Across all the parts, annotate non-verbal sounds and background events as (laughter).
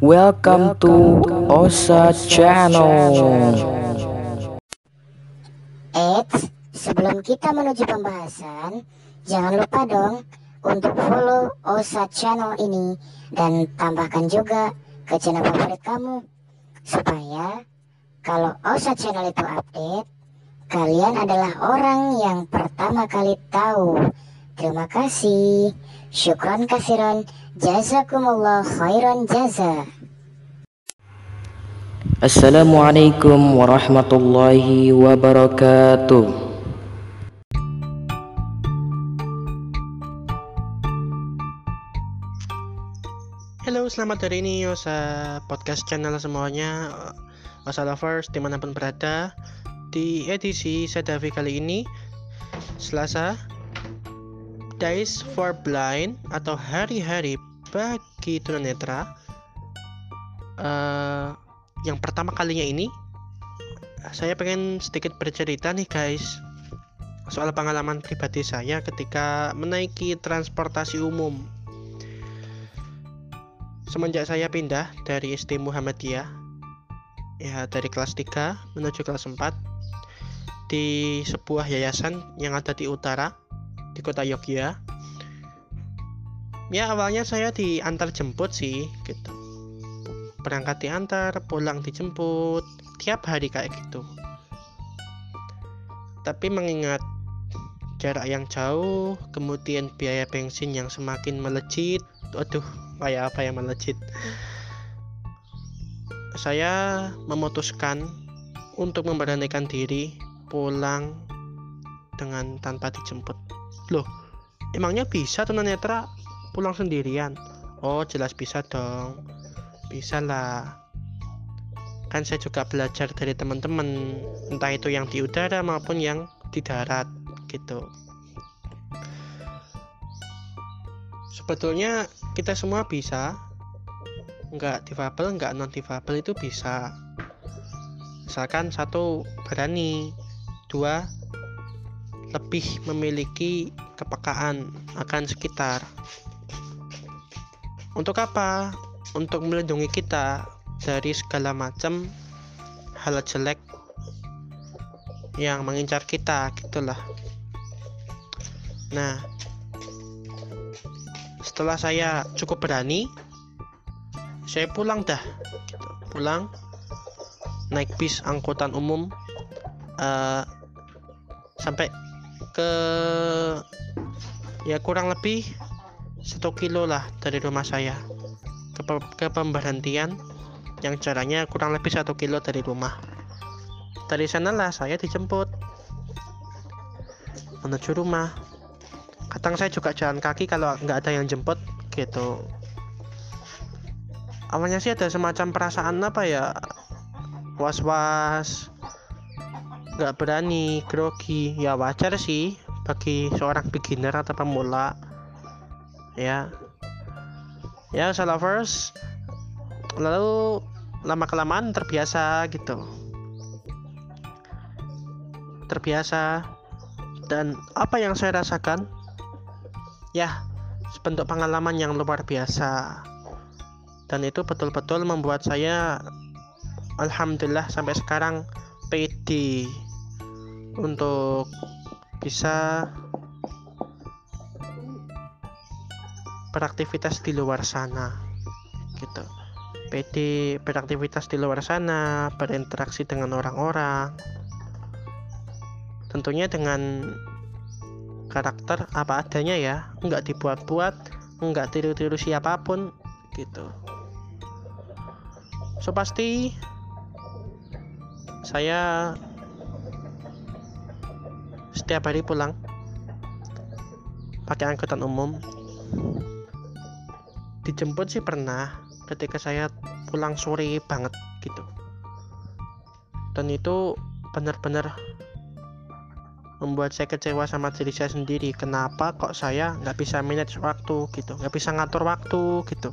Welcome to Osa Channel. Eits, sebelum kita menuju pembahasan, jangan lupa dong untuk follow Osa Channel ini dan tambahkan juga ke channel favorit kamu supaya kalau Osa Channel itu update, kalian adalah orang yang pertama kali tahu. Terima kasih. Syukron kasiron. Jazakumullah khairan jaza. Assalamualaikum warahmatullahi wabarakatuh. Halo, selamat hari ini Yosa podcast channel semuanya Osa Lovers di mana pun berada Di edisi Sadavi kali ini Selasa Days for Blind atau hari-hari bagi tunanetra uh, Yang pertama kalinya ini Saya pengen sedikit bercerita nih guys Soal pengalaman pribadi saya ketika menaiki transportasi umum. Semenjak saya pindah dari SD Muhammadiyah ya dari kelas 3 menuju kelas 4 di sebuah yayasan yang ada di utara di kota Yogyakarta. Ya awalnya saya diantar jemput sih gitu. Berangkat diantar pulang dijemput tiap hari kayak gitu. Tapi mengingat jarak yang jauh kemudian biaya bensin yang semakin melejit aduh kayak apa yang melejit. Saya memutuskan untuk memberanikan diri pulang dengan tanpa dijemput loh emangnya bisa tunanetra pulang sendirian? Oh jelas bisa dong. Bisa lah. Kan saya juga belajar dari teman-teman entah itu yang di udara maupun yang di darat gitu. Sebetulnya kita semua bisa. Nggak difabel nggak non difabel itu bisa. Misalkan satu berani dua lebih memiliki kepekaan akan sekitar. Untuk apa? Untuk melindungi kita dari segala macam hal jelek yang mengincar kita gitulah. Nah setelah saya cukup berani saya pulang dah gitu. pulang naik bis angkutan umum uh, sampai ke ya kurang lebih satu kilo lah dari rumah saya. Ke, ke pemberhentian yang caranya kurang lebih satu kilo dari rumah. Dari sanalah saya dijemput menuju rumah. Kadang saya juga jalan kaki kalau nggak ada yang jemput gitu. Awalnya sih ada semacam perasaan apa ya was-was nggak berani grogi. Ya wajar sih bagi seorang beginner atau pemula. Ya. Ya lovers. Lalu lama kelamaan terbiasa gitu. Terbiasa. Dan apa yang saya rasakan? Ya sebentuk pengalaman yang luar biasa. Dan itu betul-betul membuat saya alhamdulillah sampai sekarang untuk bisa beraktivitas di luar sana gitu. Pede beraktivitas di luar sana berinteraksi dengan orang-orang. Tentunya dengan karakter apa adanya ya nggak dibuat-buat nggak tiru-tiru siapa pun gitu. So pasti saya setiap hari pulang pakai angkutan umum. Dijemput sih pernah ketika saya pulang sore banget gitu. Dan itu benar-benar membuat saya kecewa sama diri saya sendiri. Kenapa kok saya nggak bisa manage waktu gitu nggak bisa ngatur waktu gitu?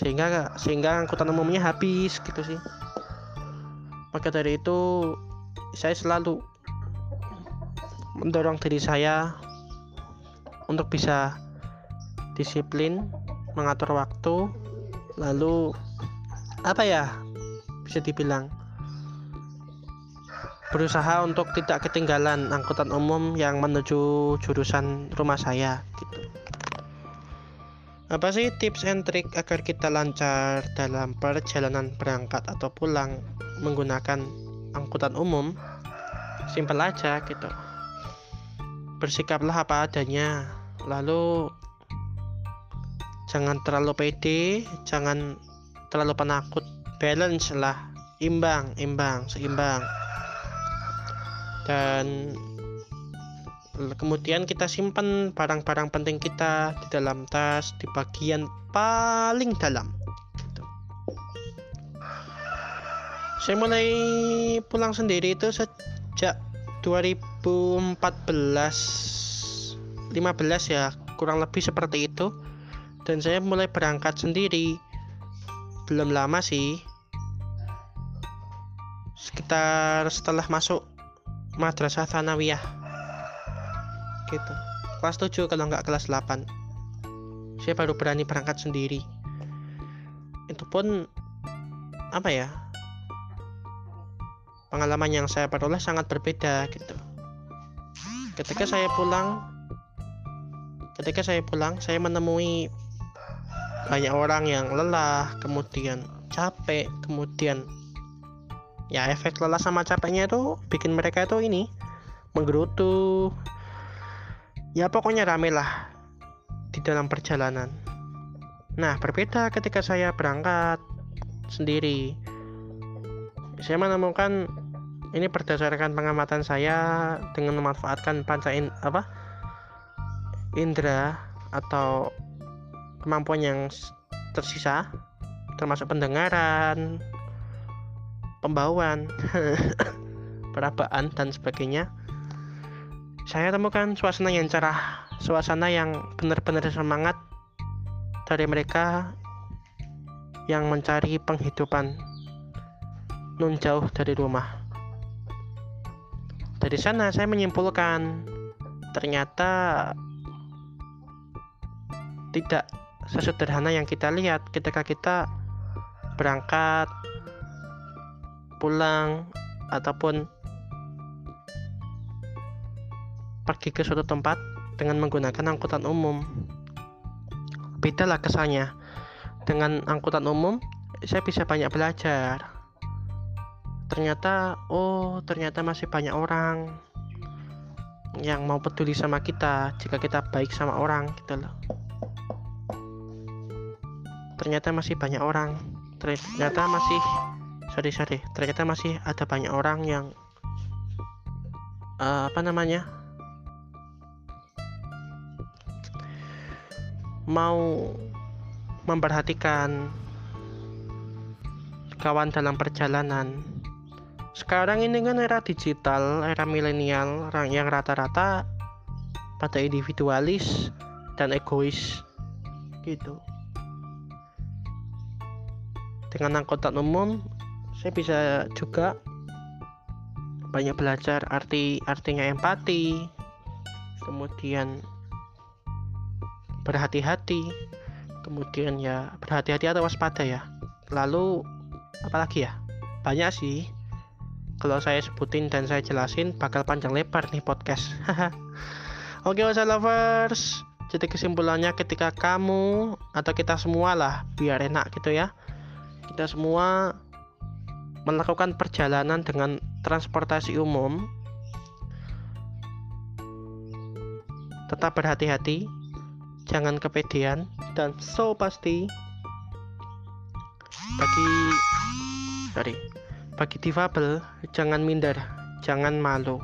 Sehingga sehingga angkutan umumnya habis gitu sih maka dari itu saya selalu mendorong diri saya untuk bisa disiplin mengatur waktu lalu apa ya bisa dibilang berusaha untuk tidak ketinggalan angkutan umum yang menuju jurusan rumah saya gitu. Apa sih tips and trik agar kita lancar dalam perjalanan berangkat atau pulang menggunakan angkutan umum simpel aja gitu. Bersikaplah apa adanya. Lalu jangan terlalu pede jangan terlalu penakut. Balance lah imbang imbang seimbang. Dan kemudian kita simpan barang-barang penting kita di dalam tas di bagian paling dalam saya mulai pulang sendiri itu sejak 2014 15 ya kurang lebih seperti itu. Dan saya mulai berangkat sendiri. Belum lama sih. Sekitar setelah masuk madrasah Thanawiyah. Gitu. Kelas 7 kalau nggak kelas 8 saya baru berani berangkat sendiri. Itu pun apa ya pengalaman yang saya peroleh sangat berbeda gitu. Ketika saya pulang ketika saya pulang saya menemui banyak orang yang lelah kemudian capek kemudian ya efek lelah sama capeknya itu bikin mereka itu ini menggerutu. Ya pokoknya rame lah di dalam perjalanan. Nah berbeda ketika saya berangkat sendiri. Saya menemukan ini berdasarkan pengamatan saya dengan memanfaatkan panca in, apa indera atau kemampuan yang tersisa termasuk pendengaran pembawaan, (laughs) perabaan dan sebagainya. Saya temukan suasana yang cerah, suasana yang benar-benar semangat dari mereka yang mencari penghidupan nun jauh dari rumah. Dari sana saya menyimpulkan ternyata tidak sesederhana yang kita lihat ketika kita berangkat pulang ataupun pergi ke suatu tempat dengan menggunakan angkutan umum. Beda lah kesannya. Dengan angkutan umum, saya bisa banyak belajar. Ternyata, oh, ternyata masih banyak orang yang mau peduli sama kita jika kita baik sama orang gitu loh. Ternyata masih banyak orang. Ternyata masih sorry sorry ternyata masih ada banyak orang yang uh, apa namanya mau memperhatikan kawan dalam perjalanan sekarang ini kan era digital era milenial yang rata-rata pada individualis dan egois gitu. Dengan angkutan umum saya bisa juga banyak belajar arti artinya empati kemudian berhati-hati kemudian ya berhati-hati atau waspada ya. Lalu apalagi ya? Banyak sih kalau saya sebutin dan saya jelasin bakal panjang lebar nih podcast. Oke okay, lovers. Jadi kesimpulannya ketika kamu atau kita semua lah biar enak gitu ya kita semua melakukan perjalanan dengan transportasi umum tetap berhati-hati jangan kepedean dan so pasti bagi sorry bagi difabel jangan minder jangan malu.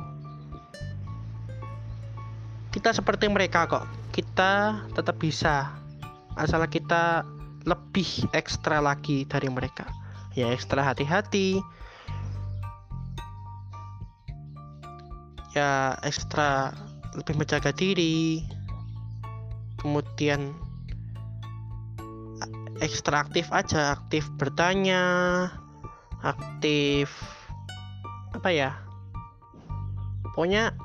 Kita seperti mereka kok. Kita tetap bisa asal kita lebih ekstra lagi dari mereka. Ya ekstra hati-hati. Ya ekstra lebih menjaga diri. Kemudian ekstra aktif aja aktif bertanya aktif apa ya pokoknya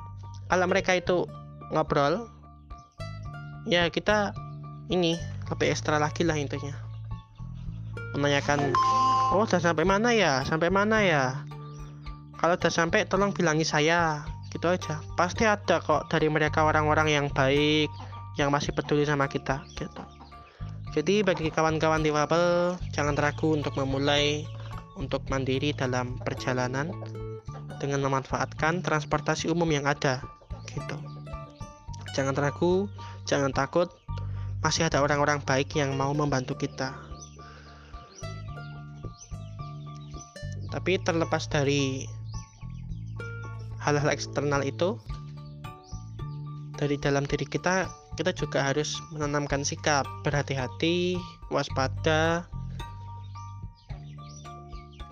kalau mereka itu ngobrol ya kita ini lebih ekstra lagi lah intinya. Menanyakan oh udah sampai mana ya? Sampai mana ya? Kalau udah sampai tolong bilangi saya gitu aja. Pasti ada kok dari mereka orang-orang yang baik yang masih peduli sama kita gitu. Jadi bagi kawan-kawan difabel jangan ragu untuk memulai untuk mandiri dalam perjalanan dengan memanfaatkan transportasi umum yang ada gitu. Jangan ragu jangan takut masih ada orang-orang baik yang mau membantu kita. Tapi terlepas dari hal-hal eksternal itu dari dalam diri kita kita juga harus menanamkan sikap berhati-hati waspada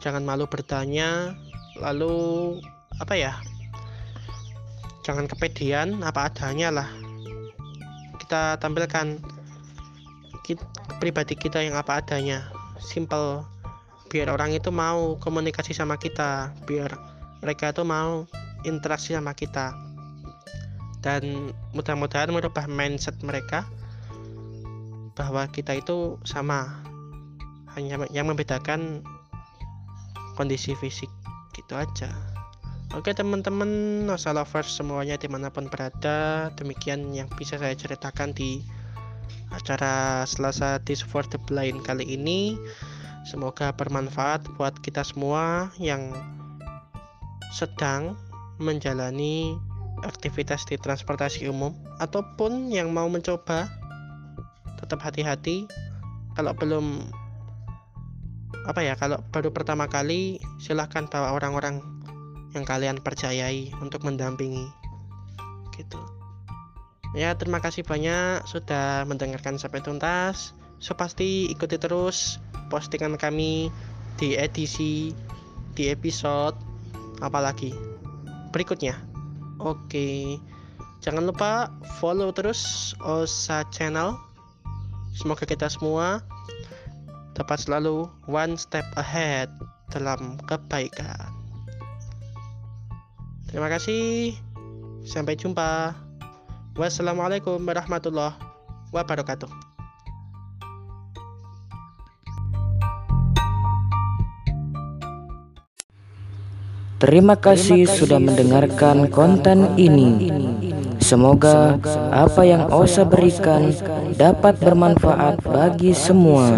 jangan malu bertanya lalu apa ya jangan kepedean apa adanya lah. Kita tampilkan kita, pribadi kita yang apa adanya. Simple. Biar orang itu mau komunikasi sama kita. Biar mereka itu mau interaksi sama kita. Dan mudah-mudahan merubah mindset mereka bahwa kita itu sama. Hanya yang membedakan kondisi fisik gitu aja. Oke teman-teman Nosa Lovers semuanya di mana pun berada Demikian yang bisa saya ceritakan di acara Selasa This for the Blind kali ini. Semoga bermanfaat buat kita semua yang sedang menjalani aktivitas di transportasi umum Ataupun yang mau mencoba Tetap hati-hati. Kalau belum apa ya kalau baru pertama kali silahkan bawa orang-orang yang kalian percayai untuk mendampingi. Gitu. Ya terima kasih banyak sudah mendengarkan sampai tuntas. So pasti ikuti terus postingan kami di edisi di episode apalagi berikutnya. Oke. Jangan lupa follow terus Osa channel. Semoga kita semua dapat selalu one step ahead dalam kebaikan Terima kasih. Sampai jumpa. Wassalamualaikum warahmatullahi wabarakatuh. Terima kasih sudah mendengarkan konten ini. Semoga apa yang Osa berikan dapat bermanfaat bagi semua.